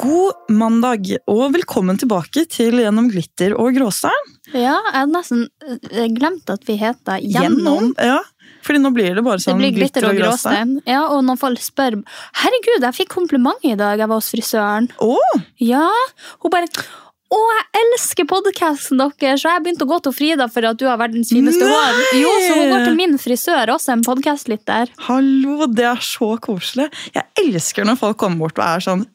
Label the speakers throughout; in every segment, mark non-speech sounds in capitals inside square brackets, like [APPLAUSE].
Speaker 1: God mandag, og velkommen tilbake til Gjennom glitter og gråstein.
Speaker 2: Ja, jeg hadde nesten eh, glemt at vi heter Gjennom.
Speaker 1: Ja, fordi nå blir det bare sånn
Speaker 2: det glitter og gråstein. Ja, og når folk spør Herregud, jeg fikk kompliment i dag. Jeg var hos frisøren.
Speaker 1: Oh.
Speaker 2: Ja, Hun bare å, jeg elsker podkasten deres! Så jeg begynte å gå til Frida for at du har verdens fineste hår. Jo, Så hun går til min frisør, også en podkastlytter.
Speaker 1: hallo, det er så koselig. Jeg elsker når folk kommer bort og er sånn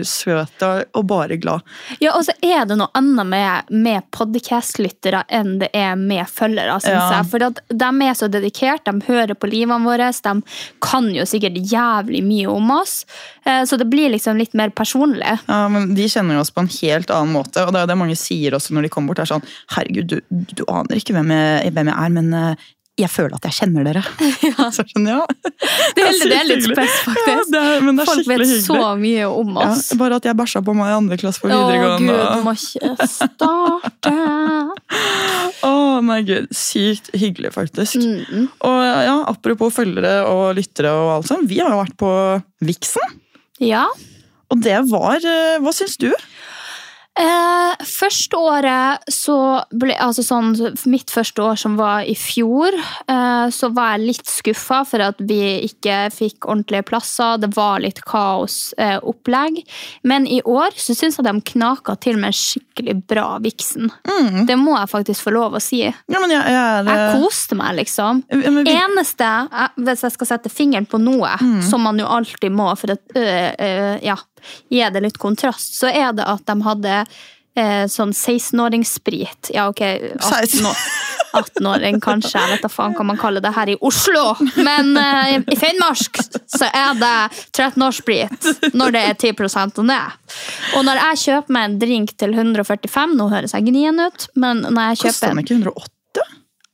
Speaker 1: supersøte og bare glad.
Speaker 2: Ja, og så er det noe annet med, med podkastlyttere enn det er med følgere, syns
Speaker 1: Ja.
Speaker 2: jeg. For de er så dedikert, de hører på livene våre, de kan jo sikkert jævlig mye om oss. Eh, Så det blir liksom litt mer personlig.
Speaker 1: Ja, men De kjenner jo oss på en helt annen måte, og det er jo det mange sier også når de kommer bort. Er sånn, herregud, du, du aner ikke hvem jeg, hvem jeg er, men eh, jeg føler at jeg kjenner dere. [LAUGHS] Så sånn, ja.
Speaker 2: Det er, det er litt spes, faktisk.
Speaker 1: Ja, er, men det er
Speaker 2: Folk vet
Speaker 1: hyggelig.
Speaker 2: så mye om
Speaker 1: Ja,
Speaker 2: oss.
Speaker 1: bare at jeg bæsja på meg i andre klasse på
Speaker 2: Å gud, må ikke starte. [LAUGHS]
Speaker 1: Å, nei gud, Sykt hyggelig, faktisk.
Speaker 2: Mm.
Speaker 1: Og ja, Apropos følgere og lyttere, og alt sånt, vi har jo vært på Vixen.
Speaker 2: Ja.
Speaker 1: Og det var eh, Hva syns du?
Speaker 2: Eh, første året så ble Altså sånn Mitt første år som var i fjor, eh, så var jeg litt skuffa for at vi ikke fikk ordentlige plasser. Det var litt kaosopplegg. Men i år så syns jeg de knaka til med en skikkelig bra Vixen. Det må jeg faktisk få lov å si.
Speaker 1: Ja, men jeg, jeg er jeg,
Speaker 2: koste meg, liksom.
Speaker 1: vi,
Speaker 2: Eneste, eh, hvis jeg skal sette fingeren på noe, som man jo alltid må for at øh, øh, ja, gi det litt kontrast, så er det at de hadde eh, sånn 16-åringssprit. Ja, ok, 18-åring 18-åring kanskje, jeg vet da faen hva man kaller det her i Oslo. Men eh, i Finnmark så er det 13-årssprit når det er 10 og ned. Og når jeg kjøper meg en drink til 145, nå høres jeg gnien ut, men når jeg kjøper Koster
Speaker 1: den
Speaker 2: en
Speaker 1: ikke 108?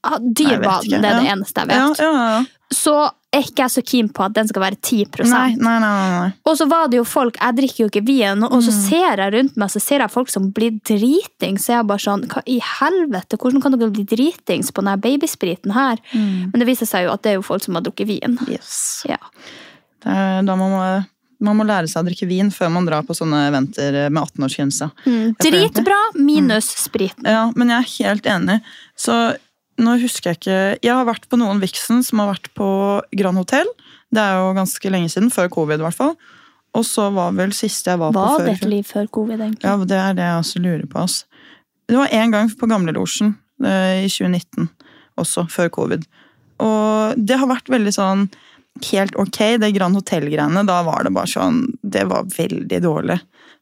Speaker 2: ah,
Speaker 1: Nei,
Speaker 2: Dyr var den, det det eneste jeg vet
Speaker 1: ja, ja.
Speaker 2: ja. så ikke jeg så keen på at den skal være 10
Speaker 1: Nei, nei, nei, nei.
Speaker 2: Og så var det jo folk, jeg drikker jo ikke vin, og så ser jeg rundt meg så ser jeg folk som blir dritings. Så jeg er bare sånn, hva i helvete, hvordan kan dere bli dritings på denne babyspriten her? Men det viser seg jo at det er jo folk som har drukket vin.
Speaker 1: Yes.
Speaker 2: Ja.
Speaker 1: Er, da må man, man må lære seg å drikke vin før man drar på sånne eventer med 18-årsgrense.
Speaker 2: Mm, Dritbra, minus spriten.
Speaker 1: Ja, men jeg er helt enig. Så nå husker jeg ikke Jeg har vært på noen Vixen som har vært på Grand Hotel. Det er jo ganske lenge siden, før covid i hvert fall. Og så var vel siste jeg var,
Speaker 2: Var
Speaker 1: på før
Speaker 2: Var dette liv før covid, egentlig?
Speaker 1: Ja, det er det jeg også lurer på. ass. Det var én gang på Gamlelosjen eh, i 2019 også, før covid. Og det har vært veldig sånn helt ok, det Grand Hotel-greiene. Da var det bare sånn Det var veldig dårlig.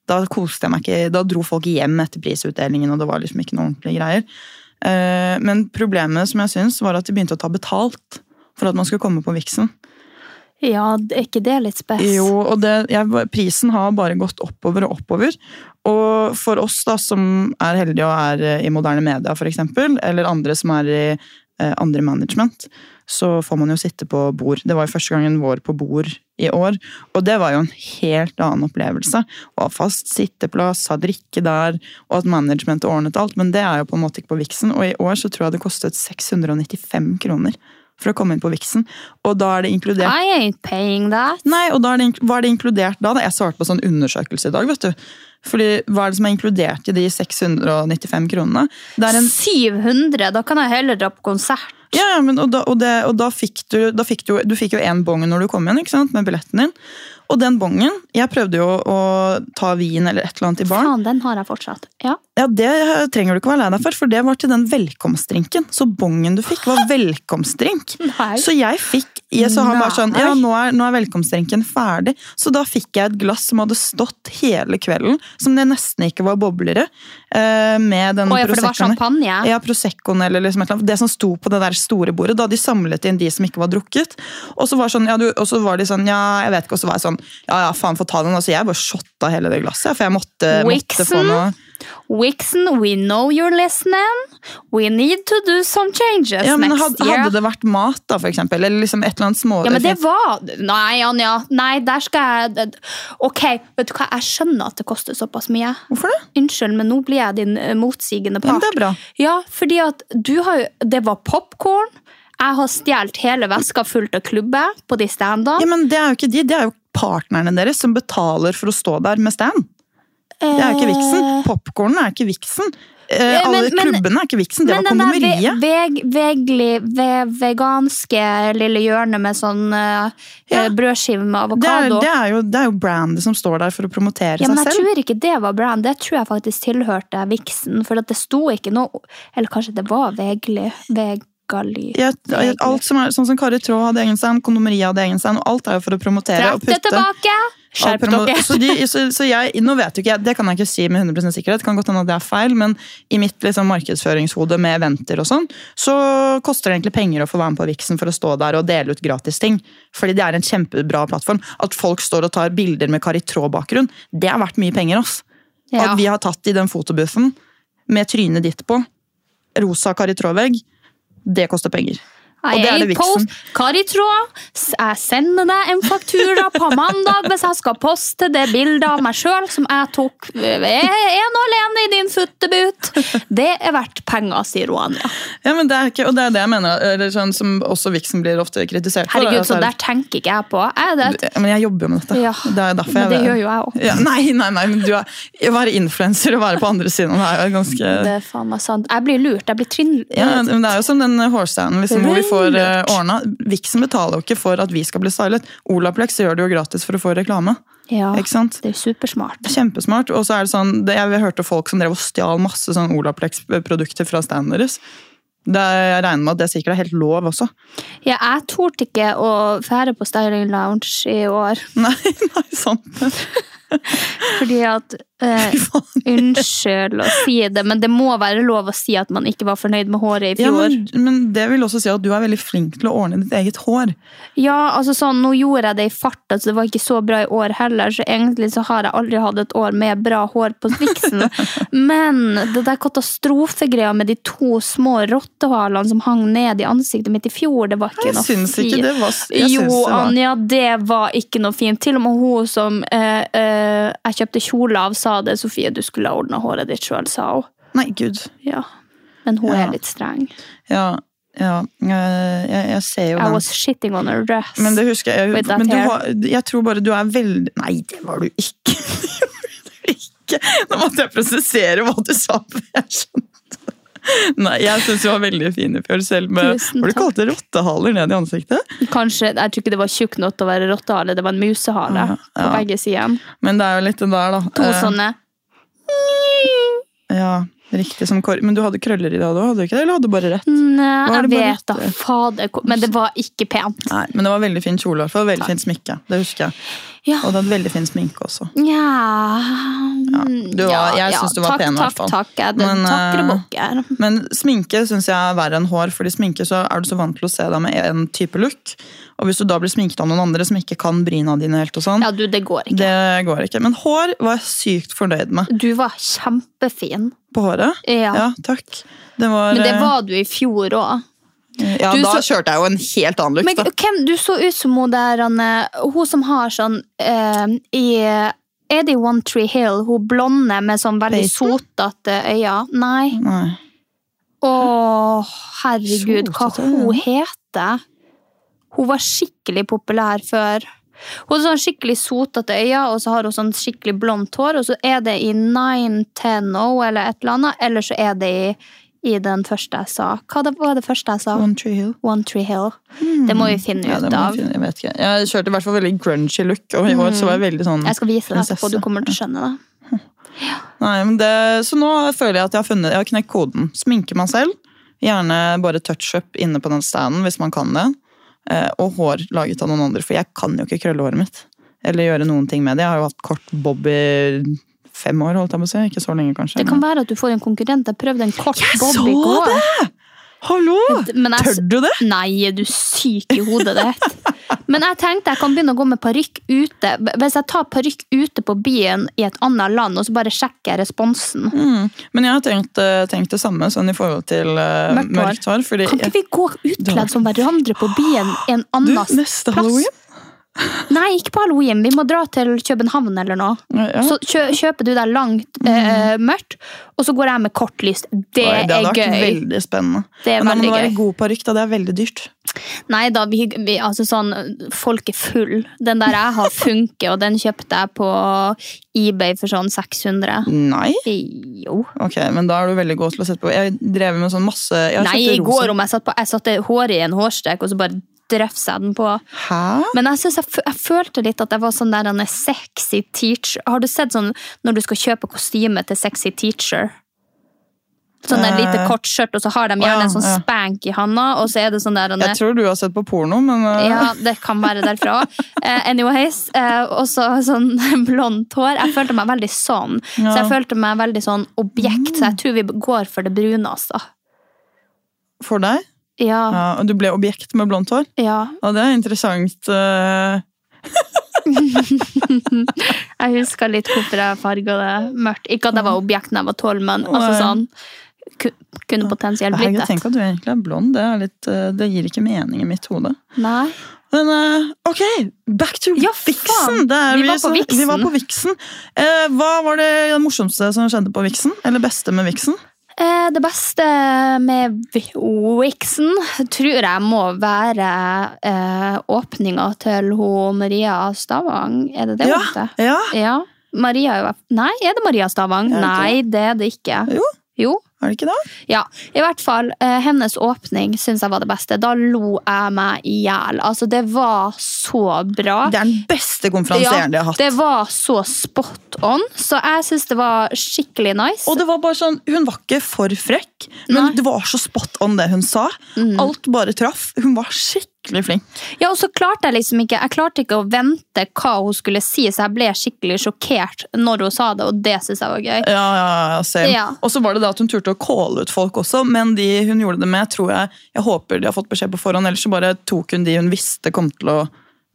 Speaker 1: Da koste jeg meg ikke, da dro folk hjem etter prisutdelingen, og det var liksom ikke noen ordentlige greier. Eh, Men problemet som jeg syns, var at de begynte å ta betalt for at man skulle komme på viksen.
Speaker 2: Ja, er ikke det litt spes?
Speaker 1: Jo, og det, jeg, prisen har bare gått oppover og oppover. Og for oss da, som er heldige og er i moderne media, eksempel, eller andre som er i andre management, så får man jo sitte på bord. Det var jo første gangen vår på bord i år, og det var jo en helt annen opplevelse. Å ha fast sitteplass, ha drikke der, og at management ordnet alt. Men det er jo på en måte ikke på Vixen, og i år så tror jeg det kostet 695 kroner for å komme inn på Vixen. Og da er det inkludert
Speaker 2: I ain't paying that.
Speaker 1: Nei, og da er det, hva er det inkludert da? Jeg svarte på sånn undersøkelse i dag, vet du. Fordi hva er det som er inkludert i de 695 kronene? Det en
Speaker 2: 700, da kan jeg heller dra på konsert.
Speaker 1: Ja, ja, men, og, da, og, det, og da fikk du da fikk du, du fikk jo én bong når du kom inn, ikke sant, med billetten din. Og den bongen Jeg prøvde jo å ta vin eller et eller annet i baren.
Speaker 2: Faen, den har jeg fortsatt. Ja.
Speaker 1: Ja, Det trenger du ikke være lei deg for, for det var til den velkomstdrinken. Så bongen du fikk, var [GASPS] velkomstdrink.
Speaker 2: Nei.
Speaker 1: Så jeg fikk jeg, så han var sånn, ja, nå er, nå er velkomstdrinken ferdig. Så da fikk jeg et glass som hadde stått hele kvelden, som det nesten ikke var bobler i. eh, Med den
Speaker 2: Å ja, for det var champagne?
Speaker 1: Ja, Proseccoen eller liksom et eller annet. Det som sto på det der store bordet. Da de samlet inn de som ikke var drukket. Og så var, sånn, ja, du, og så var de sånn, ja, jeg vet ikke, og så var jeg sånn, ja ja, faen, få ta den. Altså, jeg bare shotta hele det glasset, for jeg måtte, måtte få noe.
Speaker 2: Wixen, we know you're listening. We need to do some changes
Speaker 1: Ja, men
Speaker 2: next
Speaker 1: hadde,
Speaker 2: year.
Speaker 1: hadde det vært mat, da, for eksempel? Eller liksom et eller annet små...
Speaker 2: Ja, men det var Nei, Anja. Nei, der skal jeg Ok, vet du hva, jeg skjønner at det koster såpass mye.
Speaker 1: Hvorfor det?
Speaker 2: Unnskyld, men nå blir jeg din eh, motsigende
Speaker 1: part. men det er bra.
Speaker 2: Ja, fordi at du har jo Det var popkorn. Jeg har stjålet hele veska fullt av klubber på de standene.
Speaker 1: Ja, men det er jo ikke de, det er jo partnerne deres som betaler for å stå der med stand. Det er jo ikke viksen. Popkornen er ikke viksen. Eh, alle
Speaker 2: men-
Speaker 1: klubbene er ikke viksen, det var kondomeriet.
Speaker 2: ve veg vegli, ve veganske lille hjørnet med sånn uh,
Speaker 1: Ja.
Speaker 2: brødskive med
Speaker 1: Det er,
Speaker 2: avokado
Speaker 1: det, er jo, det er jo brandet som står der for å promotere
Speaker 2: Ja, men
Speaker 1: seg
Speaker 2: jeg
Speaker 1: selv.
Speaker 2: tror ikke det var brand. Det tror jeg faktisk tilhørte viksen. For at det sto ikke noe Eller kanskje det var Vegli. Vegali.
Speaker 1: Ja, alt som er, sånn som Kari Traa hadde egen stand, kondomeriet hadde egen stand, alt er jo for å promotere. og
Speaker 2: det tilbake! Skjerp dere!
Speaker 1: Så, de, så, så jeg, nå vet jo ikke det kan jeg ikke si med 100 sikkerhet, det kan godt hende at det er feil, men i mitt liksom, markedsføringshode med eventer og sånn, så koster det egentlig penger å få være med på Vixen for å stå der og dele ut gratis ting. Fordi det er en kjempebra plattform. At folk står og tar bilder med Kari Traa-bakgrunn, det er verdt mye penger. ass.
Speaker 2: Ja.
Speaker 1: At vi har tatt i den fotobuffen med trynet ditt på, rosa Kari Traa-vegg, det koster penger. Og det er det
Speaker 2: Jeg Hva Traa, s- jeg sender deg en faktura på [LAUGHS] mandag hvis jeg skal poste det bildet av meg sjøl som jeg tok eh, en og alene i din futtebut. Det er verdt penger, sier Roanja.
Speaker 1: Ja, men det er ikke, og det er det jeg mener, eller sånn som også Vixen blir ofte kritisert for.
Speaker 2: Herregud,
Speaker 1: altså,
Speaker 2: så der tenker ikke jeg på. Jeg, det,
Speaker 1: Men jeg jobber jo med dette.
Speaker 2: Ja,
Speaker 1: det er derfor
Speaker 2: men det gjør jo jeg òg.
Speaker 1: Ja, nei, nei, nei, men du er, å være influenser og være på andre siden det er jo ganske
Speaker 2: Det er faen meg sant. Jeg blir lurt. Jeg blir trinn...
Speaker 1: ja, men Det er jo som den hårstanden liksom, hvor vi får uh,
Speaker 2: Lurt.
Speaker 1: ordna. Vixen betaler jo ikke for at vi skal bli stylet. Olaplex gjør det jo gratis for å få reklame.
Speaker 2: Ja, det er supersmart.
Speaker 1: Kjempesmart. Og så er det sånn, det, Jeg hørte folk som drev og stjal masse sånn Olaplex-produkter fra standen deres. Det, jeg regner med at det sikkert er helt lov også.
Speaker 2: Ja, jeg torde ikke å fære på Styling Lounge i år.
Speaker 1: Nei, [LAUGHS] nei, sant.
Speaker 2: Fordi at eh, Unnskyld å si det, men det må være lov å si at man ikke var fornøyd med håret i
Speaker 1: Ja,
Speaker 2: fjor.
Speaker 1: men, men det vil også si at du er veldig flink til å ordne ditt eget hår.
Speaker 2: Ja, altså sånn, nå gjorde jeg det i fart, altså det var ikke så bra i år heller, så egentlig så har jeg aldri hatt et år med bra hår på sviksen [LAUGHS] Men det der katastrofegreia med de to små rottehalene som hang ned i ansiktet mitt i fjor, det var ikke
Speaker 1: Jeg
Speaker 2: noe
Speaker 1: syns ikke
Speaker 2: fint.
Speaker 1: det var
Speaker 2: Jo,
Speaker 1: det var-
Speaker 2: Anja, det var ikke noe fint. Til og med hun som eh, eh, jeg kjøpte kjole av, sa det. Sofie, du skulle ha ordna håret ditt sjøl, sa hun.
Speaker 1: Nei, gud.
Speaker 2: Ja. Men hun
Speaker 1: Ja.
Speaker 2: er litt streng.
Speaker 1: Ja, ja jeg, jeg, ser jo
Speaker 2: I
Speaker 1: den.
Speaker 2: was shitting on her dress.
Speaker 1: Men det husker jeg. Men du har, jeg tror bare du er veldig Nei, det var du ikke. [LAUGHS] Det var du ikke. Nå måtte jeg presisere hva du sa. for jeg skjønte. [LAUGHS] Nei, jeg syns du var veldig fin i fjor, selv med du kalt det? Rottehaler ned i ansiktet?
Speaker 2: Kanskje, Jeg tror ikke det var tjukk nok til å være rottehale, det var en musehale
Speaker 1: Ja,
Speaker 2: på begge sider.
Speaker 1: Men det er jo litt det der, da.
Speaker 2: To
Speaker 1: Eh,
Speaker 2: sånne.
Speaker 1: Ja, riktig som kor... Men du hadde krøller i dag òg, hadde du ikke det? Eller hadde du bare rett?
Speaker 2: Nei, jeg vet da, fader. Men det var ikke pent.
Speaker 1: Nei, men det var veldig fin kjole. i hvert fall, Veldig fint smykke. Det husker jeg.
Speaker 2: Ja.
Speaker 1: Og du hadde veldig fin sminke også.
Speaker 2: Ja,
Speaker 1: du var- jeg synes du var
Speaker 2: takk,
Speaker 1: pen i hvert fall.
Speaker 2: takk. takk.
Speaker 1: Men, eh. Men sminke syns jeg er verre enn hår, fordi sminke så er du så vant til å se deg med en type look. Og hvis du da blir sminket av noen andre som ikke kan bryna dine helt, og sånn,
Speaker 2: Ja, du, det går ikke.
Speaker 1: det går ikke. Men hår var jeg sykt fornøyd med.
Speaker 2: Du var kjempefin.
Speaker 1: På håret?
Speaker 2: Ja.
Speaker 1: Ja, takk. Det var,
Speaker 2: Men det
Speaker 1: eh,
Speaker 2: var du i fjor òg.
Speaker 1: Ja,
Speaker 2: du
Speaker 1: da
Speaker 2: så-
Speaker 1: kjørte jeg jo en helt annen look,
Speaker 2: Men hvem, du så ut som hun der Anne, Hun som har sånn uh, i Er det i One Tree Hill? Hun blonde med sånn veldig sotete øyne? Nei.
Speaker 1: Nei.
Speaker 2: Å, herregud, hva hun heter? Hun var skikkelig populær før. Hun har sånn skikkelig sotete øyne, og så har hun sånn skikkelig blondt hår. Og så er det i 910 eller et eller annet, eller så er det i, i den første jeg sa. Hva det var det første jeg sa?
Speaker 1: One Tree Hill.
Speaker 2: One Tree Hill. Det må vi finne
Speaker 1: Ja,
Speaker 2: ut av.
Speaker 1: finne- Jeg vet ikke. Jeg kjørte i hvert fall veldig grungy look, og i år så var jeg veldig sånn
Speaker 2: Jeg skal vise deg etterpå, du kommer til å skjønne det. [LAUGHS]
Speaker 1: Nei, men det, så nå føler jeg at jeg har funnet Jeg har knekt koden. Sminke meg selv. Gjerne bare touch-up inne på den standen hvis man kan det. Eh, og hår laget av noen andre, for jeg kan jo ikke krølle håret mitt. Eller gjøre noen ting med det. Jeg har jo hatt kort bob i fem år, holdt jeg på å si. Ikke så lenge, kanskje.
Speaker 2: Det kan være at du får en konkurrent. Jeg prøvde en kort
Speaker 1: Jeg
Speaker 2: bob
Speaker 1: så
Speaker 2: i går.
Speaker 1: det! Hallo!
Speaker 2: Jeg-
Speaker 1: Tør du det?
Speaker 2: Nei, er du syk i hodet ditt? Men jeg tenkte jeg kan begynne å gå med parykk ute. Hvis jeg tar parykk ute på byen i et annet land, og så bare sjekker jeg responsen.
Speaker 1: Mm. Men jeg har tenkt, eh, tenkt det samme sånn i forhold til uh,
Speaker 2: Mørkt hår. Kan ikke vi gå utkledd som hverandre på byen en
Speaker 1: du,
Speaker 2: plass?
Speaker 1: neste halloween?
Speaker 2: Nei, ikke på halloween. Vi må dra til København eller noe.
Speaker 1: Ja.
Speaker 2: Så kjø kjøper du deg langt eh, mørkt, og så går jeg med kort lys. Det,
Speaker 1: Oi, det hadde
Speaker 2: er
Speaker 1: vært veldig spennende.
Speaker 2: Det er
Speaker 1: Men da må
Speaker 2: veldig
Speaker 1: være god parykk, da. Det er veldig dyrt.
Speaker 2: Nei da, vi, vi, altså sånn, folk er full. Den der jeg har funker, og den kjøpte jeg på eBay for sånn 600.
Speaker 1: Nei?
Speaker 2: Jo.
Speaker 1: Ok, men da er du veldig god til å sette på. Jeg drev med sånn masse
Speaker 2: Nei, i går om jeg satt på Jeg satte håret i en hårstrek, og så bare jeg den på.
Speaker 1: Hæ?
Speaker 2: Men jeg, jeg, jeg følte litt at jeg var sånn der en sexy teacher. Har du sett sånn når du skal kjøpe kostyme til sexy teacher? Sånn
Speaker 1: Eh,
Speaker 2: lite kort skjørt, og så har de gjerne en sånn spank i handa, og så er det sånn der Denne...
Speaker 1: Jeg tror du har sett på porno, men uh,
Speaker 2: Ja, det kan være derfra. Eh, anyways, og så sånn [LAUGHS] blondt hår. Jeg følte meg veldig sånn. Så jeg følte meg veldig sånn objekt, så jeg tror vi går for det brune, altså.
Speaker 1: for deg?
Speaker 2: Ja,
Speaker 1: Ja, og du ble objekt med blondt hår?
Speaker 2: ja.
Speaker 1: Og det er interessant. uh, [LAUGHS] [LAUGHS]
Speaker 2: Jeg husker litt hvorfor jeg farga det mørkt. Ikke at jeg var objekt da jeg var tolv, men altså sånn Kunne potensielt blitt det.
Speaker 1: tenk at du egentlig er blond. Det, er litt, uh, det gir ikke mening i mitt hode.
Speaker 2: Nei.
Speaker 1: Men uh, ok, back to
Speaker 2: Ja,
Speaker 1: Vixen! er
Speaker 2: Vi var på
Speaker 1: så- Vi var på Vixen. Eh, hva var det morsomste som skjedde på Vixen? Eller beste med Vixen?
Speaker 2: Eh, Det beste med Wixen tror jeg må være eh, åpninga til hun Maria Stavang. Er det det
Speaker 1: Ja,
Speaker 2: hun heter?
Speaker 1: ja.
Speaker 2: Ja. Maria Nei, er det Maria Stavang? Nei, det er det ikke.
Speaker 1: Jo.
Speaker 2: Jo.
Speaker 1: Er det ikke det?
Speaker 2: Ja, i hvert fall. Eh, hennes åpning syns jeg var det beste. Da lo jeg meg i hjel. Altså, det var så bra.
Speaker 1: Det er den beste konferansieren de har hatt.
Speaker 2: det var så spot on, så jeg syns det var skikkelig nice.
Speaker 1: Og det var bare sånn, Hun var ikke for frekk, men
Speaker 2: Nei. Mm.
Speaker 1: det var så spot on det hun sa. Alt bare traff. Hun var skikkelig flink.
Speaker 2: Ja, og så klarte jeg liksom ikke Jeg klarte ikke å vente hva hun skulle si, så jeg ble skikkelig sjokkert når hun sa det, og det syns jeg var gøy.
Speaker 1: Ja, ja, ja.
Speaker 2: Ja.
Speaker 1: Og så var det det at hun turte å calle ut folk også, men de hun gjorde det med, tror jeg Jeg håper de har fått beskjed på forhånd, ellers så bare tok hun de hun visste kom til å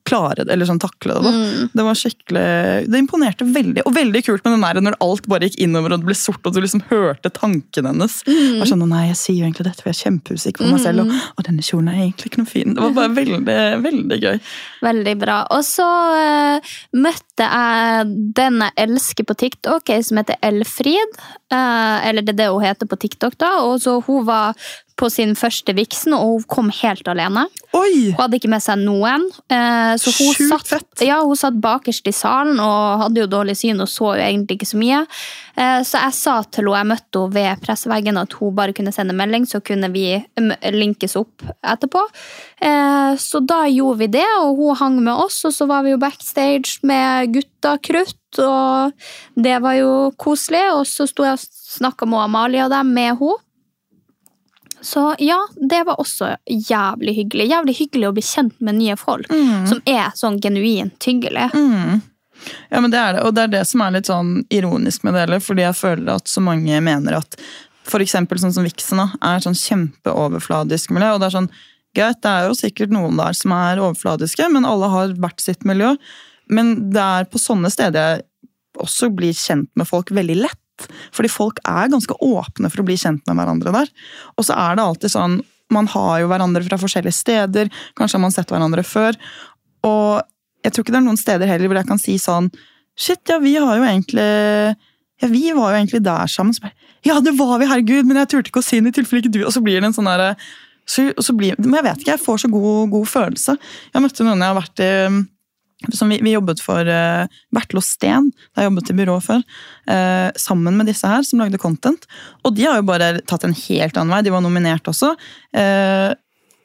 Speaker 1: klare det, eller sånn takle det.
Speaker 2: Mm.
Speaker 1: Det var skikkelig, det imponerte veldig. Og veldig kult med den der når alt bare gikk innover og det ble sort, og du liksom hørte tanken hennes.
Speaker 2: Mm.
Speaker 1: Var sånn, nei, jeg sier jo egentlig dette, for jeg er kjempeusikker på meg selv, og, og denne kjolen er egentlig ikke noe fin. Det var bare veldig, veldig gøy.
Speaker 2: Veldig bra. Og så uh, møtte jeg den jeg elsker på TikTok, som heter Elfrid. Uh, eller det er det hun heter på TikTok, da. Og så hun var på sin første viksen, og hun kom helt alene.
Speaker 1: Oi!
Speaker 2: Hun hadde ikke med seg noen. eh, Så hun
Speaker 1: Sjukt
Speaker 2: satt,
Speaker 1: fett.
Speaker 2: ja, hun satt bakerst i salen og hadde jo dårlig syn og så jo egentlig ikke så mye. Eh, Så jeg sa til henne, jeg møtte henne ved presseveggen, at hun bare kunne sende melding, så kunne vi linkes opp etterpå. Eh, Så da gjorde vi det, og hun hang med oss, og så var vi jo backstage med gutta krutt, og det var jo koselig. Og så sto jeg og snakka med Amalie og dem med henne. Så ja, det var også jævlig hyggelig. Jævlig hyggelig å bli kjent med nye folk som er sånn genuint hyggelig.
Speaker 1: Mm. Ja, men det er det, og det er det som er litt sånn ironisk med det hele, fordi jeg føler at så mange mener at eksempel sånn som Vixen er sånn kjempeoverfladisk miljø, og det er sånn, greit, det er jo sikkert noen der som er overfladiske, men alle har hvert sitt miljø. Men det er på sånne steder jeg også blir kjent med folk veldig lett. Fordi folk er ganske åpne for å bli kjent med hverandre der. Og så er det alltid sånn, man har jo hverandre fra forskjellige steder, kanskje har man sett hverandre før, og jeg tror ikke det er noen steder heller hvor jeg kan si sånn Shit, ja, vi har jo egentlig Ja, vi var jo egentlig der sammen. Så bare, ja, det var vi, herregud, men jeg turte ikke å si det i tilfelle ikke du Og så blir det en sånn derre så, så Men jeg vet ikke, jeg får så god, god følelse. Jeg møtte noen jeg har vært i som vi, vi jobbet for uh, Bertel og Steen, da jeg jobbet i byrå før, uh, sammen med disse her som lagde content. Og de har jo bare tatt en helt annen vei. De var nominert også. Uh,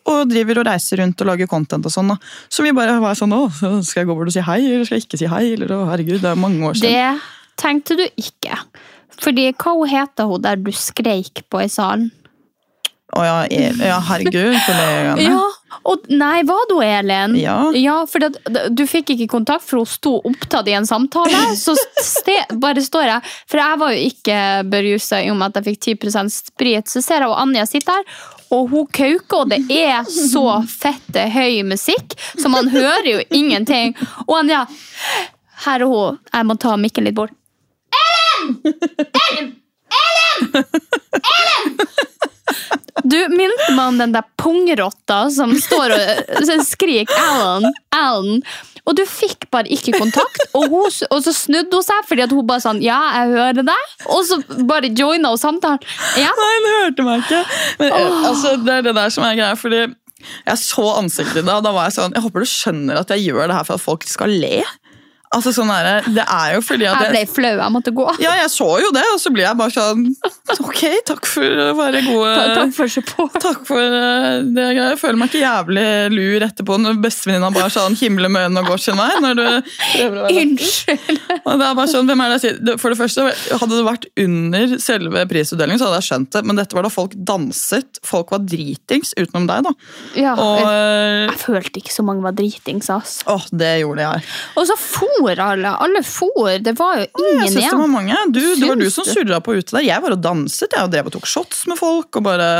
Speaker 1: og driver og reiser rundt og lager content og sånn. da. Så vi bare var sånn Å, skal jeg gå bort og si hei, eller skal jeg ikke si hei? Eller, å, herregud, det er mange år siden.
Speaker 2: Det tenkte du ikke. Fordi hva heter hun der du skreik på i salen?
Speaker 1: Å ja, e- ja, herregud, kollegaene.
Speaker 2: Ja, og nei, var du Elin?
Speaker 1: Ja.
Speaker 2: for det, du fikk ikke kontakt, for hun sto opptatt i en samtale. [LAUGHS] Så ste, bare står jeg For jeg var jo ikke berusa i og med at jeg fikk 10% sprit. Så ser jeg og Anja sitter her, og hun kauker, og det er så fette høy musikk, så man hører jo ingenting. Og Anja Her er hun. Jeg må ta mikken litt bort. Elin! Elin! Elin! [LAUGHS] Elin! Du minte meg om den der pungrotta som står og skriker 'Alan', 'Alan'. Og du fikk bare ikke kontakt, og, hun, og så snudde hun seg fordi hun bare sånn 'Ja, jeg hører deg', og så bare joina hun samtalen. Ja.
Speaker 1: Nei, hun hørte meg ikke. Men, oh. altså, det er det der som er greia, fordi jeg så ansiktet ditt, og da var jeg sånn Jeg håper du skjønner at jeg gjør det her for at folk skal le. Altså sånn er det, det er jo fordi at
Speaker 2: Jeg ble flau, jeg måtte gå.
Speaker 1: Ja, jeg så jo det, og så blir jeg bare sånn Ok, takk for å være gode
Speaker 2: takk for support.
Speaker 1: Takk for det det. Jeg føler meg ikke jævlig lur etterpå når bestevenninna bare sånn himler med øynene og går sin vei. Når du prøver å være
Speaker 2: Unnskyld.
Speaker 1: og det er bare sånn, hvem er det jeg sier? For det første, Hadde det vært under selve prisutdelingen, så hadde jeg skjønt det. Men dette var da folk danset. Folk var dritings utenom deg, da.
Speaker 2: Ja,
Speaker 1: Og
Speaker 2: jeg,
Speaker 1: eh,
Speaker 2: jeg følte ikke så mange var dritings, ass.
Speaker 1: Åh, det gjorde jeg.
Speaker 2: Og så for alle. Alle for. Det var jo ingen Jeg
Speaker 1: synes det var mange. Du, det var du som surra på ute der. Jeg var og danset jeg og drev og tok shots med folk. og bare,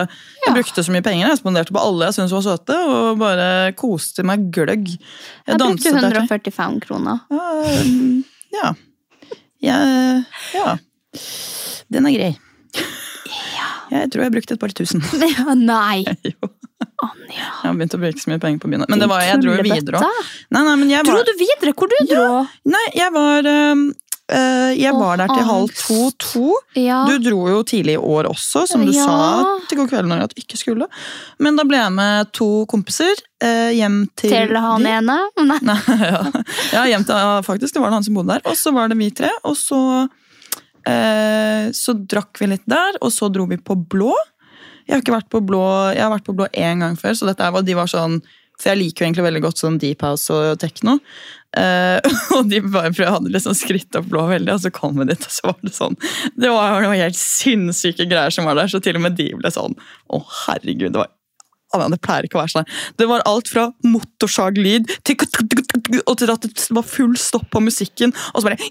Speaker 1: Jeg brukte så mye penger. Jeg spanderte på alle jeg syntes var søte, og bare koste meg gløgg.
Speaker 2: Jeg brukte
Speaker 1: danset der til.
Speaker 2: 145 kroner.
Speaker 1: Ja. Jeg, ja. Den er grei. Jeg tror jeg brukte et par tusen. [LAUGHS]
Speaker 2: Ja, nei. [LAUGHS]
Speaker 1: Jo. Jeg har begynt å bruke så mye penger på byen. Men det var, jeg dro jo videre òg.
Speaker 2: Dro du videre? Hvor du dro?
Speaker 1: Nei, jeg var um, Uh, Jeg var der til halv to-to.
Speaker 2: Ja.
Speaker 1: Du dro jo tidlig i år også, som du
Speaker 2: Ja.
Speaker 1: sa til God kveld når at ikke skulle. Men da ble jeg med to kompiser uh, hjem til
Speaker 2: Til han
Speaker 1: de.
Speaker 2: ene? Nei.
Speaker 1: Nei, [LAUGHS] ja. ja, hjem til, ja, faktisk. Det var det han som bodde der. Og så var det vi tre. Og så, uh, så drakk vi litt der, og så dro vi på blå. Jeg har ikke vært på blå Jeg har vært på blå én gang før, så dette var, de var sånn For jeg liker jo egentlig veldig godt sånn deep house og tekno. Uh, [LAUGHS] og de bare prøvde, hadde liksom skritt opp blå veldig, og så kom vi dit, og så var det sånn Det var noen helt sinnssyke greier som var der, så til og med de ble sånn Å, herregud, det var det pleier ikke å være sånn. Det var alt fra motorsaglyd til og til at det var full stopp på musikken, og så bare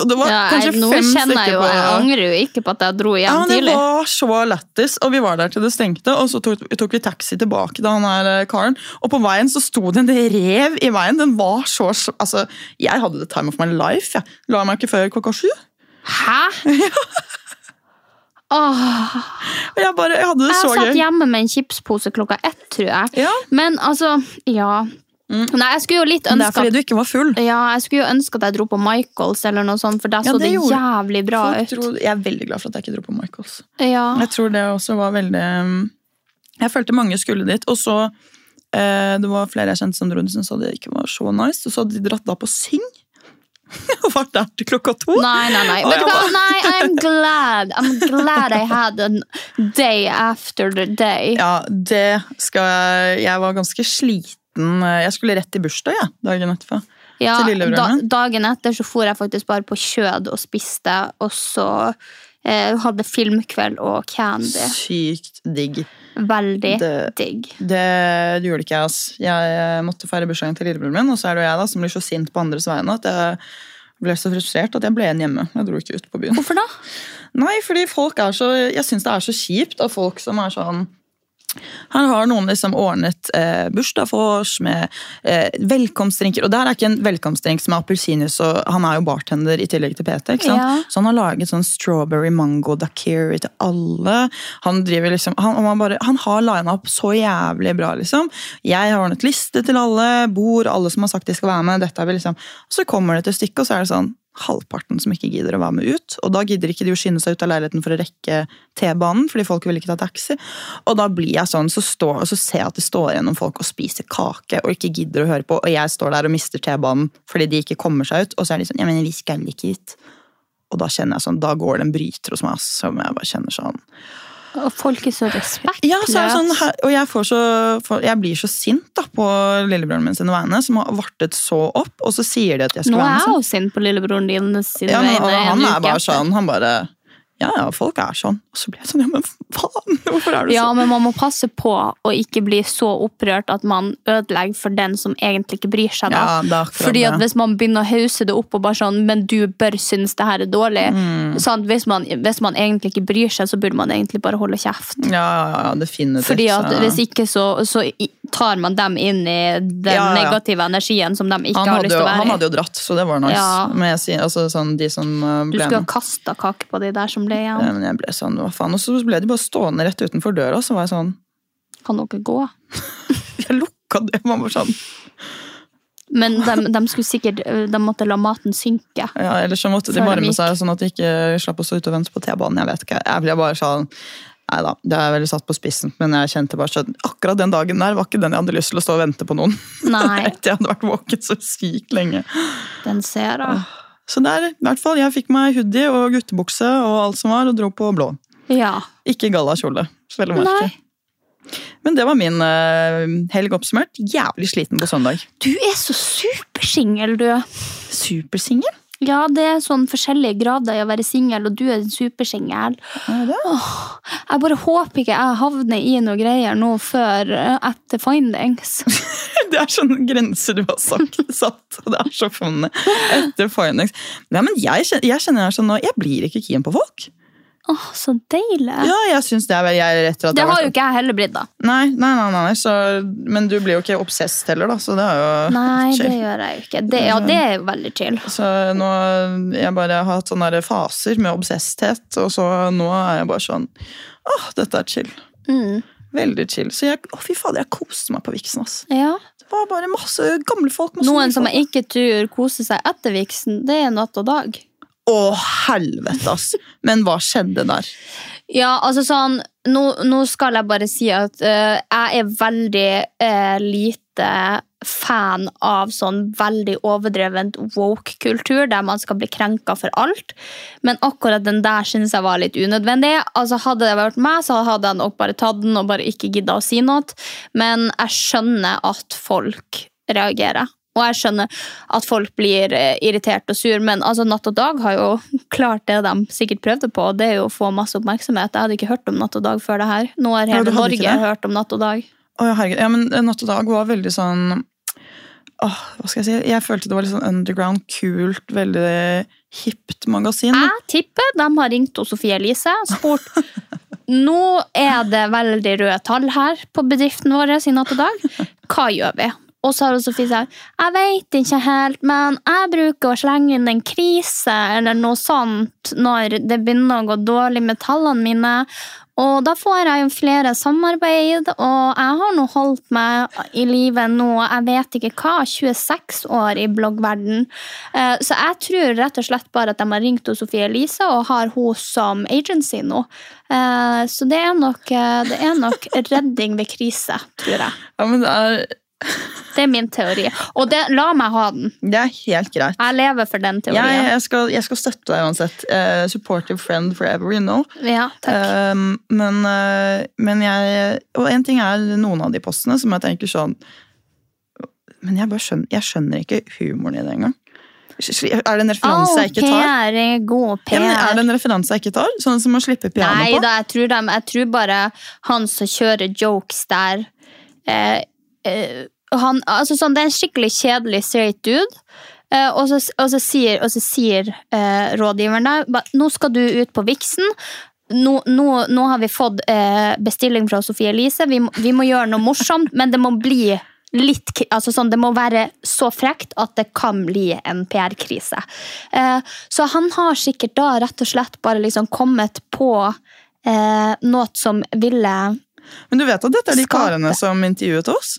Speaker 1: og Det var
Speaker 2: Ja,
Speaker 1: kanskje
Speaker 2: jeg, nå
Speaker 1: fem
Speaker 2: kjenner jeg jo
Speaker 1: på
Speaker 2: Jeg angrer jo ikke på at jeg dro
Speaker 1: ja,
Speaker 2: hjem
Speaker 1: Det
Speaker 2: tidlig.
Speaker 1: var så lættis, og vi var der til det stengte. Og så tok, tok vi taxi tilbake til han her eh, karen. Og på veien så sto det en rev i veien. Den var så Altså, Jeg hadde the time of my life. Jeg la meg ikke før klokka sju.
Speaker 2: Hæ? [LAUGHS] Åh,
Speaker 1: jeg bare, jeg hadde det
Speaker 2: jeg
Speaker 1: så
Speaker 2: satt hjemme med en chipspose klokka ett, tror jeg.
Speaker 1: Ja.
Speaker 2: Men altså, ja. Nei, jeg skulle jo litt
Speaker 1: ønske det er fordi du ikke var full.
Speaker 2: ja, jeg skulle jo ønske at jeg dro på Michaels eller noe sånt, for der
Speaker 1: Ja,
Speaker 2: så
Speaker 1: det
Speaker 2: det jævlig bra ut.
Speaker 1: Dro, jeg er veldig glad for at jeg ikke dro på Michaels.
Speaker 2: Ja.
Speaker 1: Jeg tror det også var veldig um, Jeg følte mange skulle dit. Og så eh, Det var flere jeg kjente som dro dit, som sa det ikke var så nice. Og så hadde de dratt da på Sing. [LAUGHS] Og vært der til klokka to.
Speaker 2: Nei, nei, nei. Vet du hva? Nei, I'm glad. I'm glad I had a day after the day. [LAUGHS]
Speaker 1: Ja, det skal jeg Jeg var ganske sliten. Jeg skulle rett i bursdag, ja, dagen etterpå.
Speaker 2: Ja,
Speaker 1: min.
Speaker 2: dagen etter så for jeg faktisk bare på kjød og spiste, og så eh, hadde filmkveld og candy.
Speaker 1: Sykt digg.
Speaker 2: Veldig
Speaker 1: Det-
Speaker 2: digg.
Speaker 1: Det gjorde ikke jeg, ass. Jeg måtte feire bursdagen til lillebroren min, og så er det jo jeg da som blir så sint på andres vegne at jeg ble så frustrert at jeg ble igjen hjemme. Jeg dro ikke ut på byen.
Speaker 2: Hvorfor da?
Speaker 1: Nei, fordi folk er så Jeg syns det er så kjipt av folk som er sånn her har noen liksom ordnet eh, bursdag for oss med eh, velkomstdrinker. Og det her er ikke en velkomstdrink som er appelsinjuice, og han er jo bartender i tillegg til PT. ikke sant?
Speaker 2: Ja.
Speaker 1: Så han har laget sånn strawberry mango dakiri til alle. Han driver liksom, han, han, bare, han har lina opp så jævlig bra, liksom. Jeg har ordnet liste til alle, bord, alle som har sagt de skal være med. dette er vi liksom. Og så kommer det til stykket, og så er det sånn halvparten som ikke gidder å være med ut. Og da gidder ikke de å skynde seg ut av leiligheten for å rekke T-banen, fordi folk vil ikke ta taxi. Og da blir jeg sånn, så, står, så ser jeg at det står igjen folk og spiser kake og ikke gidder å høre på, og jeg står der og mister T-banen fordi de ikke kommer seg ut, og så er de sånn Ja, men vi skal ikke hit. Og da kjenner jeg sånn, da går det en bryter hos meg, som jeg bare kjenner sånn
Speaker 2: Og folk er så respektløse.
Speaker 1: ja, så sånn, og jeg, får så, jeg blir så sint da, på lillebroren min sine vegne, som har vartet så opp, og så sier de at jeg skal
Speaker 2: Nå
Speaker 1: være
Speaker 2: er jeg
Speaker 1: sånn.
Speaker 2: jo sint på lillebroren din sine
Speaker 1: Ja, men,
Speaker 2: vegne
Speaker 1: han er bare sånn, han bare Ja, ja, folk er sånn. Og så blir jeg sånn, ja, men faen, hvorfor er du
Speaker 2: Ja,
Speaker 1: sånn?
Speaker 2: men man må passe på å ikke bli så opprørt at man ødelegger for den som egentlig ikke bryr seg. da.
Speaker 1: Ja,
Speaker 2: Fordi at. Hvis man begynner å hause det opp og bare sånn, men du bør synes det her er dårlig.
Speaker 1: Mm.
Speaker 2: Sant? Hvis, man, hvis man egentlig ikke bryr seg, så burde man egentlig bare holde kjeft.
Speaker 1: Ja, ja, ja, definitivt.
Speaker 2: Fordi at Hvis ikke, så, så tar man dem inn i den
Speaker 1: Ja, ja.
Speaker 2: negative energien som de ikke har lyst til å være i.
Speaker 1: han hadde jo dratt, så det var nice.
Speaker 2: Ja.
Speaker 1: Med, altså, sånn, de som uh,
Speaker 2: Du skulle ha kasta kake på de der som ble
Speaker 1: Ja,
Speaker 2: igjen.
Speaker 1: men jeg ble sånn, hva faen. Og så ble de bare stående rett utenfor døra, så var jeg sånn
Speaker 2: Kan dere gå? [LAUGHS]
Speaker 1: Jeg lukka det, man var sånn
Speaker 2: Men de, de skulle sikkert De måtte la maten synke.
Speaker 1: Ja, Eller så måtte de varme seg, sånn at de ikke slapp å stå ute og vente på T-banen. Jeg vet ikke. Jeg ble bare sånn Nei da, det er veldig satt på spissen, men jeg kjente bare at Akkurat den dagen der var ikke den jeg hadde lyst til å stå og vente på noen. [LAUGHS]
Speaker 2: Nei,
Speaker 1: Etter jeg hadde vært våken så sykt lenge.
Speaker 2: den ser jeg.
Speaker 1: Så der, i hvert fall, jeg fikk meg hoodie og guttebukse og alt som var, og dro på blå.
Speaker 2: Ja.
Speaker 1: Ikke gallakjole, vel å merke.
Speaker 2: Nei.
Speaker 1: Men det var min uh, helg oppsummert. Jævlig sliten på søndag.
Speaker 2: Du er så supersingel, du.
Speaker 1: Supersingel?
Speaker 2: Ja, det er sånn forskjellige grader i å være singel, og du er en supersingel.
Speaker 1: Er det?
Speaker 2: Jeg bare håper ikke jeg havner i noe greier nå før eh, etter findings. [LAUGHS]
Speaker 1: Det er sånn grenser du har sagt, [LAUGHS] satt, og det er så funnet. Etter findings. Ja, men jeg, jeg kjenner jeg sånn nå, jeg blir ikke keen på folk.
Speaker 2: Åh, så deilig.
Speaker 1: Ja, jeg synes det er vel jeg etter at
Speaker 2: Det har
Speaker 1: vært-
Speaker 2: jo ikke jeg heller blitt, da.
Speaker 1: Nei, nei, nei, nei så, men du blir jo ikke obsessed heller, da, så det er jo
Speaker 2: Nei, det gjør jeg jo ikke. Det, ja, det er jo veldig chill.
Speaker 1: Så nå jeg bare har hatt sånne faser med obsessthet, og så nå er jeg bare sånn Åh, dette er chill.
Speaker 2: Mm.
Speaker 1: Veldig chill. Så jeg, å fy fader, jeg koste meg på viksen, ass.
Speaker 2: Ja.
Speaker 1: Det var bare masse gamle folk. Masse
Speaker 2: Noen som jeg ikke tror koser seg etter viksen, det er natt og dag.
Speaker 1: Å, helvete, ass! Men hva skjedde der?
Speaker 2: Ja, altså sånn Nå, nå skal jeg bare si at uh, jeg er veldig uh, lite fan av sånn veldig overdrevent woke-kultur, der man skal bli krenka for alt. Men akkurat den der synes jeg var litt unødvendig. Altså Hadde det vært meg, så hadde jeg nok bare tatt den og bare ikke gidda å si noe. Men jeg skjønner at folk reagerer. Og jeg skjønner at folk blir eh, irritert og sur, men altså, Natt og Dag har jo klart det de sikkert prøvde på, og det er jo å få masse oppmerksomhet. Jeg hadde ikke hørt om Natt og Dag før det her. Nå har hele
Speaker 1: ja,
Speaker 2: Norge hørt om Natt og Dag.
Speaker 1: Å, herregud. Ja, men Natt og Dag var veldig sånn Åh, hva skal jeg si? Jeg følte det var litt sånn underground, kult, veldig hipt magasin.
Speaker 2: Jeg tipper de har ringt Sofie Elise og spurt [LAUGHS] Nå er det veldig røde tall her på bedriften vår i Natt og Dag. Hva gjør vi? Og så har Sofie sagt jeg vet ikke helt, men jeg bruker å slenge inn en krise eller noe sånt når det begynner å gå dårlig med tallene mine. Og da får jeg jo flere samarbeid, og jeg har nå holdt meg i livet nå, jeg vet ikke hva, 26 år i bloggverden. Eh, Så jeg tror rett og slett bare at de har ringt Sofie Elise og har hun som agency nå. Eh, Så det er nok, eh, det er nok redding ved krise, tror jeg.
Speaker 1: Ja, men det er,
Speaker 2: Det er min teori. Og det, la meg ha den.
Speaker 1: det er helt greit.
Speaker 2: Jeg lever for den
Speaker 1: Jeg,
Speaker 2: teorien.
Speaker 1: jeg, skal, jeg skal støtte deg uansett. Uh, supportive friend forever, you know.
Speaker 2: Ja, takk.
Speaker 1: Uh, men, uh, men jeg Og en ting er noen av de postene som jeg tenker sånn Men jeg skjønner, jeg skjønner ikke humoren i det engang. Er det en referanse
Speaker 2: oh,
Speaker 1: jeg ikke tar?
Speaker 2: PR er god
Speaker 1: Ja,
Speaker 2: PR.
Speaker 1: men er det en referanse jeg ikke tar? Sånn som å slippe piano
Speaker 2: Nei
Speaker 1: på?
Speaker 2: da, jeg tror, jeg tror bare han som kjører jokes der eh, eh, han, altså sånn, Det er en skikkelig kjedelig straight dude. Uh, og, så, og så sier, og så sier uh, rådgiveren der nå skal du ut på Vixen. Nå, nå, nå har vi fått uh, bestilling fra Sofie Elise. Vi, vi må gjøre noe morsomt, men det må bli litt altså sånn, Det må være så frekt at det kan bli en PR-krise. Eh, så han har sikkert da rett og slett bare liksom kommet på eh, noe som ville
Speaker 1: Men du vet at dette er de karene som intervjuet oss?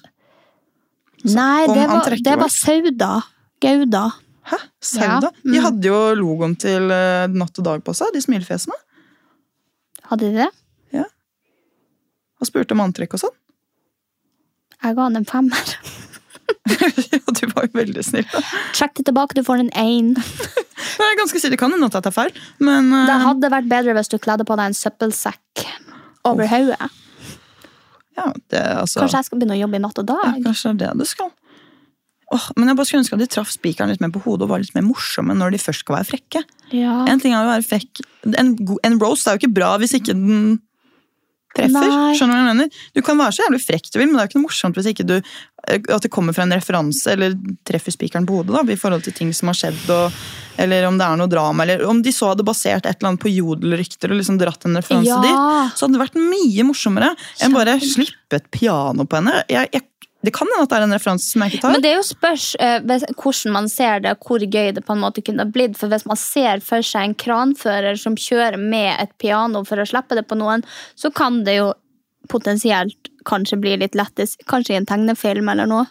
Speaker 2: Nei, det var, det var. Sauda. Gauda.
Speaker 1: Hæ? Sauda?
Speaker 2: Ja, mm.
Speaker 1: De hadde jo logoen til eh, Natt og Dag på seg, de smilefjesene.
Speaker 2: Hadde de det? Ja.
Speaker 1: Og spurte om antrekk og sånn.
Speaker 2: Jeg ga han en femmer. [LAUGHS]
Speaker 1: ja, du var jo veldig snill.
Speaker 2: Trekk det tilbake, du får en én.
Speaker 1: Jeg er ganske sikker, Det kan hende at jeg tar feil, men uh...
Speaker 2: Det hadde vært bedre hvis du kledde på deg en søppelsekk over hodet.
Speaker 1: Ja, det, altså,
Speaker 2: Kanskje jeg skal begynne å jobbe i natt og
Speaker 1: ja,
Speaker 2: dag?
Speaker 1: kanskje det er det du skal. Oh, men jeg bare skulle ønske at de traff spikeren litt mer på hodet og var litt mer morsomme når de først skal være frekke.
Speaker 2: Ja.
Speaker 1: En ting er å være frekk En, en roast er jo ikke bra hvis ikke den treffer.
Speaker 2: Nei.
Speaker 1: Skjønner du hva jeg mener? Du kan være så jævlig frekk du vil, men det er jo ikke noe morsomt hvis ikke du at det kommer fra en referanse eller treffer spikeren på hodet da, i forhold til ting som har skjedd, og, eller om det er noe drama, eller om de så hadde basert et eller annet på jodelrykter og liksom dratt en referanse
Speaker 2: Ja.
Speaker 1: dit, så hadde det vært mye morsommere enn bare slippe et piano på henne. Jeg, jeg, det kan hende at det er en referanse som jeg ikke tar.
Speaker 2: Men det er jo spørs eh, hvordan man ser det, hvor gøy det på en måte kunne ha blitt. For hvis man ser for seg en kranfører som kjører med et piano for å slippe det på noen, så kan det jo potensielt kanskje blir litt lettest. Kanskje i en tegnefilm eller noe.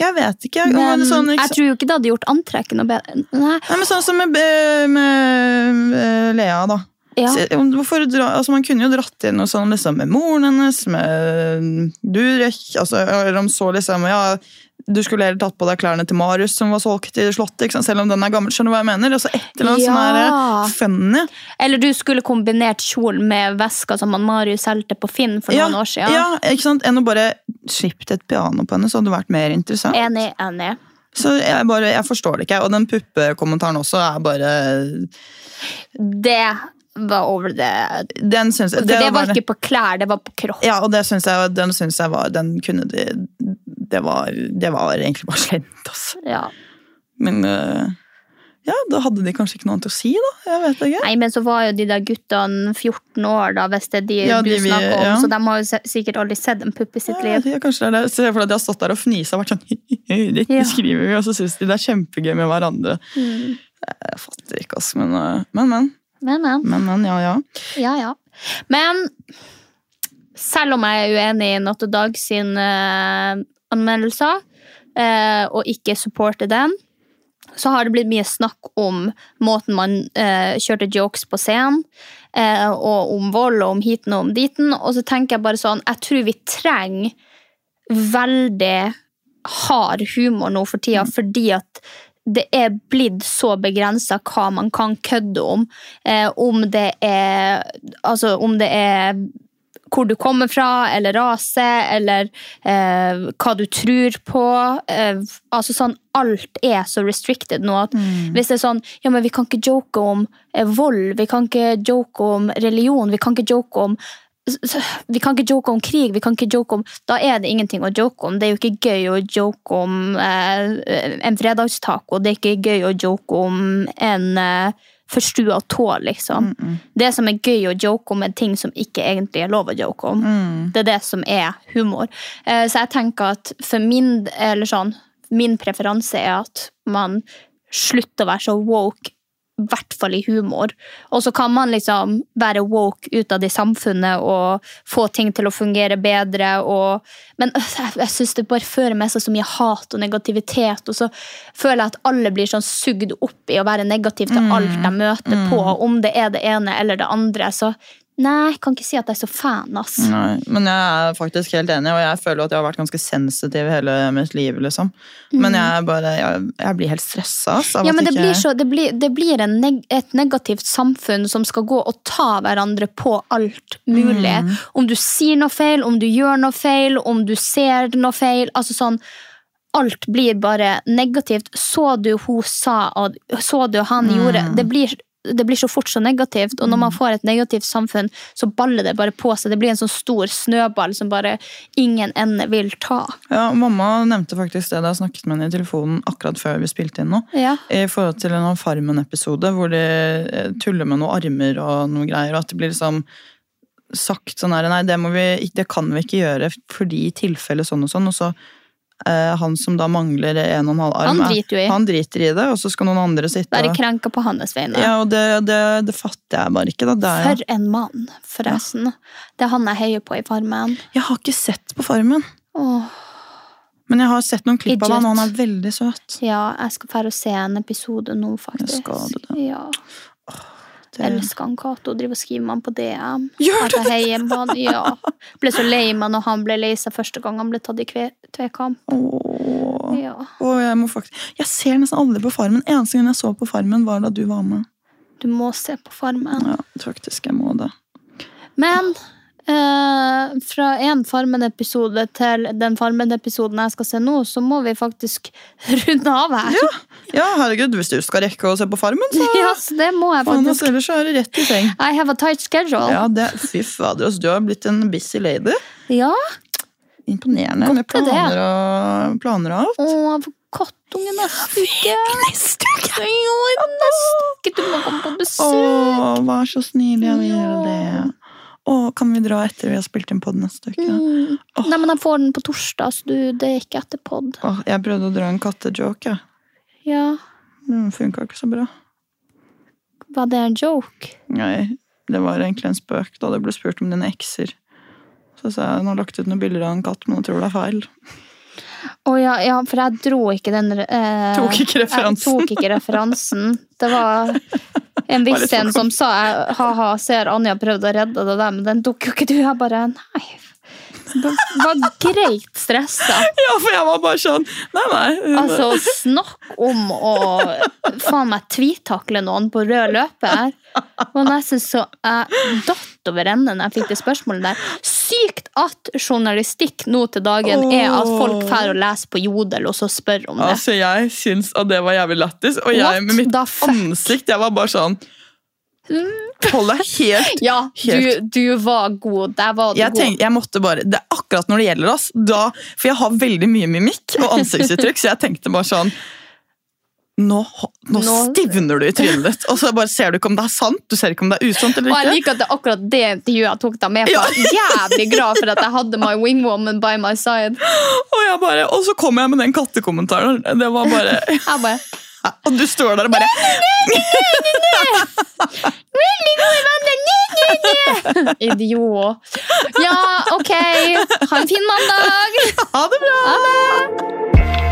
Speaker 1: Jeg vet ikke. Jeg,
Speaker 2: Men
Speaker 1: sånn, ikke
Speaker 2: jeg tror jo ikke det hadde gjort antrekket noe bedre. Nei.
Speaker 1: Nei, men sånn som med, med, med Lea, da.
Speaker 2: Ja.
Speaker 1: Dra, altså Man kunne jo dratt inn noe sånn liksom, med moren hennes, med Durek altså, Eller om så liksom Ja, du skulle heller tatt på deg klærne til Marius som var solgt i Slottet, selv om den er gammel. Skjønner du hva jeg mener? Altså Et eller annet
Speaker 2: Ja.
Speaker 1: som er eh, funny.
Speaker 2: Eller du skulle kombinert kjolen med veska som han Marius solgte på Finn for
Speaker 1: Ja,
Speaker 2: noen år siden.
Speaker 1: ja, ikke sant? Enn å bare slippe et piano på henne, så hadde det vært mer interessant.
Speaker 2: Enig, enig.
Speaker 1: Så jeg, bare, jeg forstår det ikke. Og den puppekommentaren også er bare
Speaker 2: Det var over det. For
Speaker 1: jeg
Speaker 2: det, var
Speaker 1: var
Speaker 2: ikke på klær, det var på kropp.
Speaker 1: Ja, og det synes jeg, den syns jeg var Den kunne de Det var, det var egentlig bare slemt, altså.
Speaker 2: Ja.
Speaker 1: Men øh, ja, da hadde de kanskje ikke noe annet å si, da. Jeg vet ikke.
Speaker 2: Nei, men så var jo de der guttene 14 år, da, hvis det er de
Speaker 1: Ja,
Speaker 2: du
Speaker 1: de
Speaker 2: snakker om.
Speaker 1: ja.
Speaker 2: Så de har jo sikkert aldri sett en pupp i sitt
Speaker 1: Ja,
Speaker 2: liv.
Speaker 1: ja, kanskje det er det. Se for deg de har stått der og fnisa og vært sånn [LAUGHS] Dette skriver vi, og så syns de det er kjempegøy med hverandre.
Speaker 2: Mm.
Speaker 1: Jeg fatter ikke, altså. Men, øh, men, men.
Speaker 2: Men, men.
Speaker 1: Men, men, ja, ja.
Speaker 2: Ja, ja. Men selv om jeg er uenig i Natt og Dag sine eh, anmeldelser, eh, og ikke supporte den, så har det blitt mye snakk om måten man eh, kjørte jokes på scenen, eh, og om vold og om hiten og om diten. Og så tenker jeg bare sånn, jeg tror vi trenger veldig hard humor nå for tida, fordi at det er blitt så begrensa hva man kan kødde om. Eh, om det er Altså, om det er hvor du kommer fra, eller rase, eller eh, hva du tror på. Eh, altså sånn, Alt er så restricted nå. at Hvis det er sånn Ja, men vi kan ikke joke om eh, vold, vi kan ikke joke om religion, vi kan ikke joke om vi kan ikke joke om krig, vi kan ikke joke om Da er det ingenting å joke om. Det er jo ikke gøy å joke om eh, en fredagstaco. Det er ikke gøy å joke om en eh, forstua tå, liksom. Det som er gøy å joke om, er ting som ikke egentlig er lov å joke om. Det er det som er humor. Eh, så jeg tenker at for min, eller sånn, min preferanse er at man slutter å være så woke i hvert fall i humor. Og så kan man liksom være woke utad i samfunnet og få ting til å fungere bedre. Og, men [LAUGHS] jeg, jeg syns det bare fører med seg så mye hat og negativitet. Og så føler jeg at alle blir sånn sugd opp i å være negativ til alt de møter på. Om det er det ene eller det andre. Så nei, jeg kan ikke si at jeg er så fan. ass.
Speaker 1: Nei, men jeg er faktisk helt enig, og jeg føler at jeg har vært ganske sensitiv hele mitt liv. liksom. Men jeg, bare, jeg, jeg blir helt stressa. ass,
Speaker 2: Ja, men det
Speaker 1: ikke-
Speaker 2: blir, så, det blir, det blir en neg et negativt samfunn som skal gå og ta hverandre på alt mulig.
Speaker 1: Mm.
Speaker 2: Om du sier noe feil, om du gjør noe feil, om du ser noe feil. altså sånn, Alt blir bare negativt. Så du hun sa, og så du han
Speaker 1: Mm.
Speaker 2: gjorde det blir, det blir så fort så negativt, og når man får et negativt samfunn, så baller det bare på seg. Det blir en sånn stor snøball som bare ingen ende vil ta.
Speaker 1: Ja, Mamma nevnte faktisk det da jeg snakket med henne i telefonen akkurat før vi spilte inn nå.
Speaker 2: Ja.
Speaker 1: I forhold til en Farmen-episode hvor de eh, tuller med noen armer og noe greier. og at det blir liksom sagt sånn her, nei, det, må vi, det kan vi ikke gjøre fordi i tilfelle sånn og sånn. Og så han som da mangler en og en halv arm,
Speaker 2: Han
Speaker 1: er-
Speaker 2: driter jo i.
Speaker 1: han driter i det, og så skal noen andre sitte
Speaker 2: Være krenka på hans vegne.
Speaker 1: Ja, og det, det, det fatter jeg bare ikke. er,
Speaker 2: For en mann, forresten. Det er han jeg heier på i Farmen.
Speaker 1: Jeg har ikke sett på Farmen.
Speaker 2: Åh.
Speaker 1: Men jeg har sett noen klipp av han, og han er veldig søt.
Speaker 2: Ja, jeg skal dra og se en episode nå, faktisk.
Speaker 1: skal du det?
Speaker 2: Ja.
Speaker 1: Det-
Speaker 2: Elsker han Cato. Driver og skriver med han på DM.
Speaker 1: Gjør
Speaker 2: du det?! han. Ja. Ble så lei meg når han ble lei seg første gang han ble tatt i tvekamp.
Speaker 1: Åh.
Speaker 2: Ja.
Speaker 1: Åh, jeg faktisk Jeg ser nesten aldri på Farmen. Eneste gang jeg så på Farmen, var da du var med.
Speaker 2: Du må se på Farmen.
Speaker 1: Ja, faktisk, jeg må det.
Speaker 2: Men eh, fra en Farmen-episode til den Farmen-episoden jeg skal se nå, så må vi faktisk [LAUGHS] runde av her.
Speaker 1: Ja, herregud, hvis du skal rekke å se på Farmen, så [LAUGHS]
Speaker 2: Ja, så det må jeg
Speaker 1: faen,
Speaker 2: faktisk.
Speaker 1: ellers er det rett i seng.
Speaker 2: I have a tight schedule.
Speaker 1: Ja, det, fy fader, altså, du har blitt en busy lady.
Speaker 2: Ja.
Speaker 1: Imponerende
Speaker 2: Godt
Speaker 1: med
Speaker 2: det.
Speaker 1: planer og, planer og alt.
Speaker 2: Og kattunge neste uke.
Speaker 1: Neste uke!
Speaker 2: Jo, neste uke. Du må komme på besøk.
Speaker 1: Å, vær så snill, jeg vil gjøre det. Å, kan vi dra etter vi har spilt inn pod neste uke?
Speaker 2: Mm. Nei, men jeg får den på torsdag, så du, det er ikke etter pod.
Speaker 1: Åh, jeg prøvde å dra en kattejoke, jeg.
Speaker 2: Ja,
Speaker 1: det funka ikke så bra.
Speaker 2: var det en joke?
Speaker 1: Nei, det var egentlig en spøk da det ble spurt om dine ekser. Så sa jeg hun har lagt ut noen bilder av en katt, men jeg tror det er feil.
Speaker 2: Å ja, ja, for jeg dro ikke den eh,
Speaker 1: Tok ikke referansen.
Speaker 2: Jeg tok ikke referansen. Det var [LAUGHS] en viss en som sa ha-ha, ser Anja prøvde å redde det der, men den tok jo ikke du. Jeg bare nei. Det var greit stressa. [LAUGHS]
Speaker 1: Ja, for jeg var bare sånn Nei, nei.
Speaker 2: Altså, snakk om å faen meg tvitakle noen på rød løper. Det var nesten så jeg datt over ende når jeg fikk det spørsmålet der. Sykt at journalistikk nå til dagen er at folk drar og leser på Jodel og så spør om det.
Speaker 1: Altså, jeg syns at det var jævlig lættis, og jeg
Speaker 2: What
Speaker 1: med mitt ansikt Jeg var bare sånn Hold deg helt [LAUGHS]
Speaker 2: Ja, du,
Speaker 1: Helt.
Speaker 2: du var god. Der var du
Speaker 1: jeg,
Speaker 2: god.
Speaker 1: tenkte, jeg måtte bare, det er akkurat når det gjelder oss, da, for jeg har veldig mye mimikk og ansiktsuttrykk, så jeg tenkte bare sånn nå, nå
Speaker 2: Nå-
Speaker 1: stivner du i trynet ditt, og så bare ser du ikke om det er sant. Du ser ikke om det er usant eller
Speaker 2: Og jeg liker at det er akkurat det intervjuet jeg tok deg med på.
Speaker 1: Ja.
Speaker 2: Jævlig glad for at jeg hadde my wingwoman by my side.
Speaker 1: Og, jeg bare, og så kom jeg med den kattekommentaren. Det var bare, [LAUGHS]
Speaker 2: bare
Speaker 1: Og du står der og bare
Speaker 2: Veldig gode venner! Idiot. Ja, ok. Ha en fin mandag.
Speaker 1: Ha det bra!
Speaker 2: Ha det.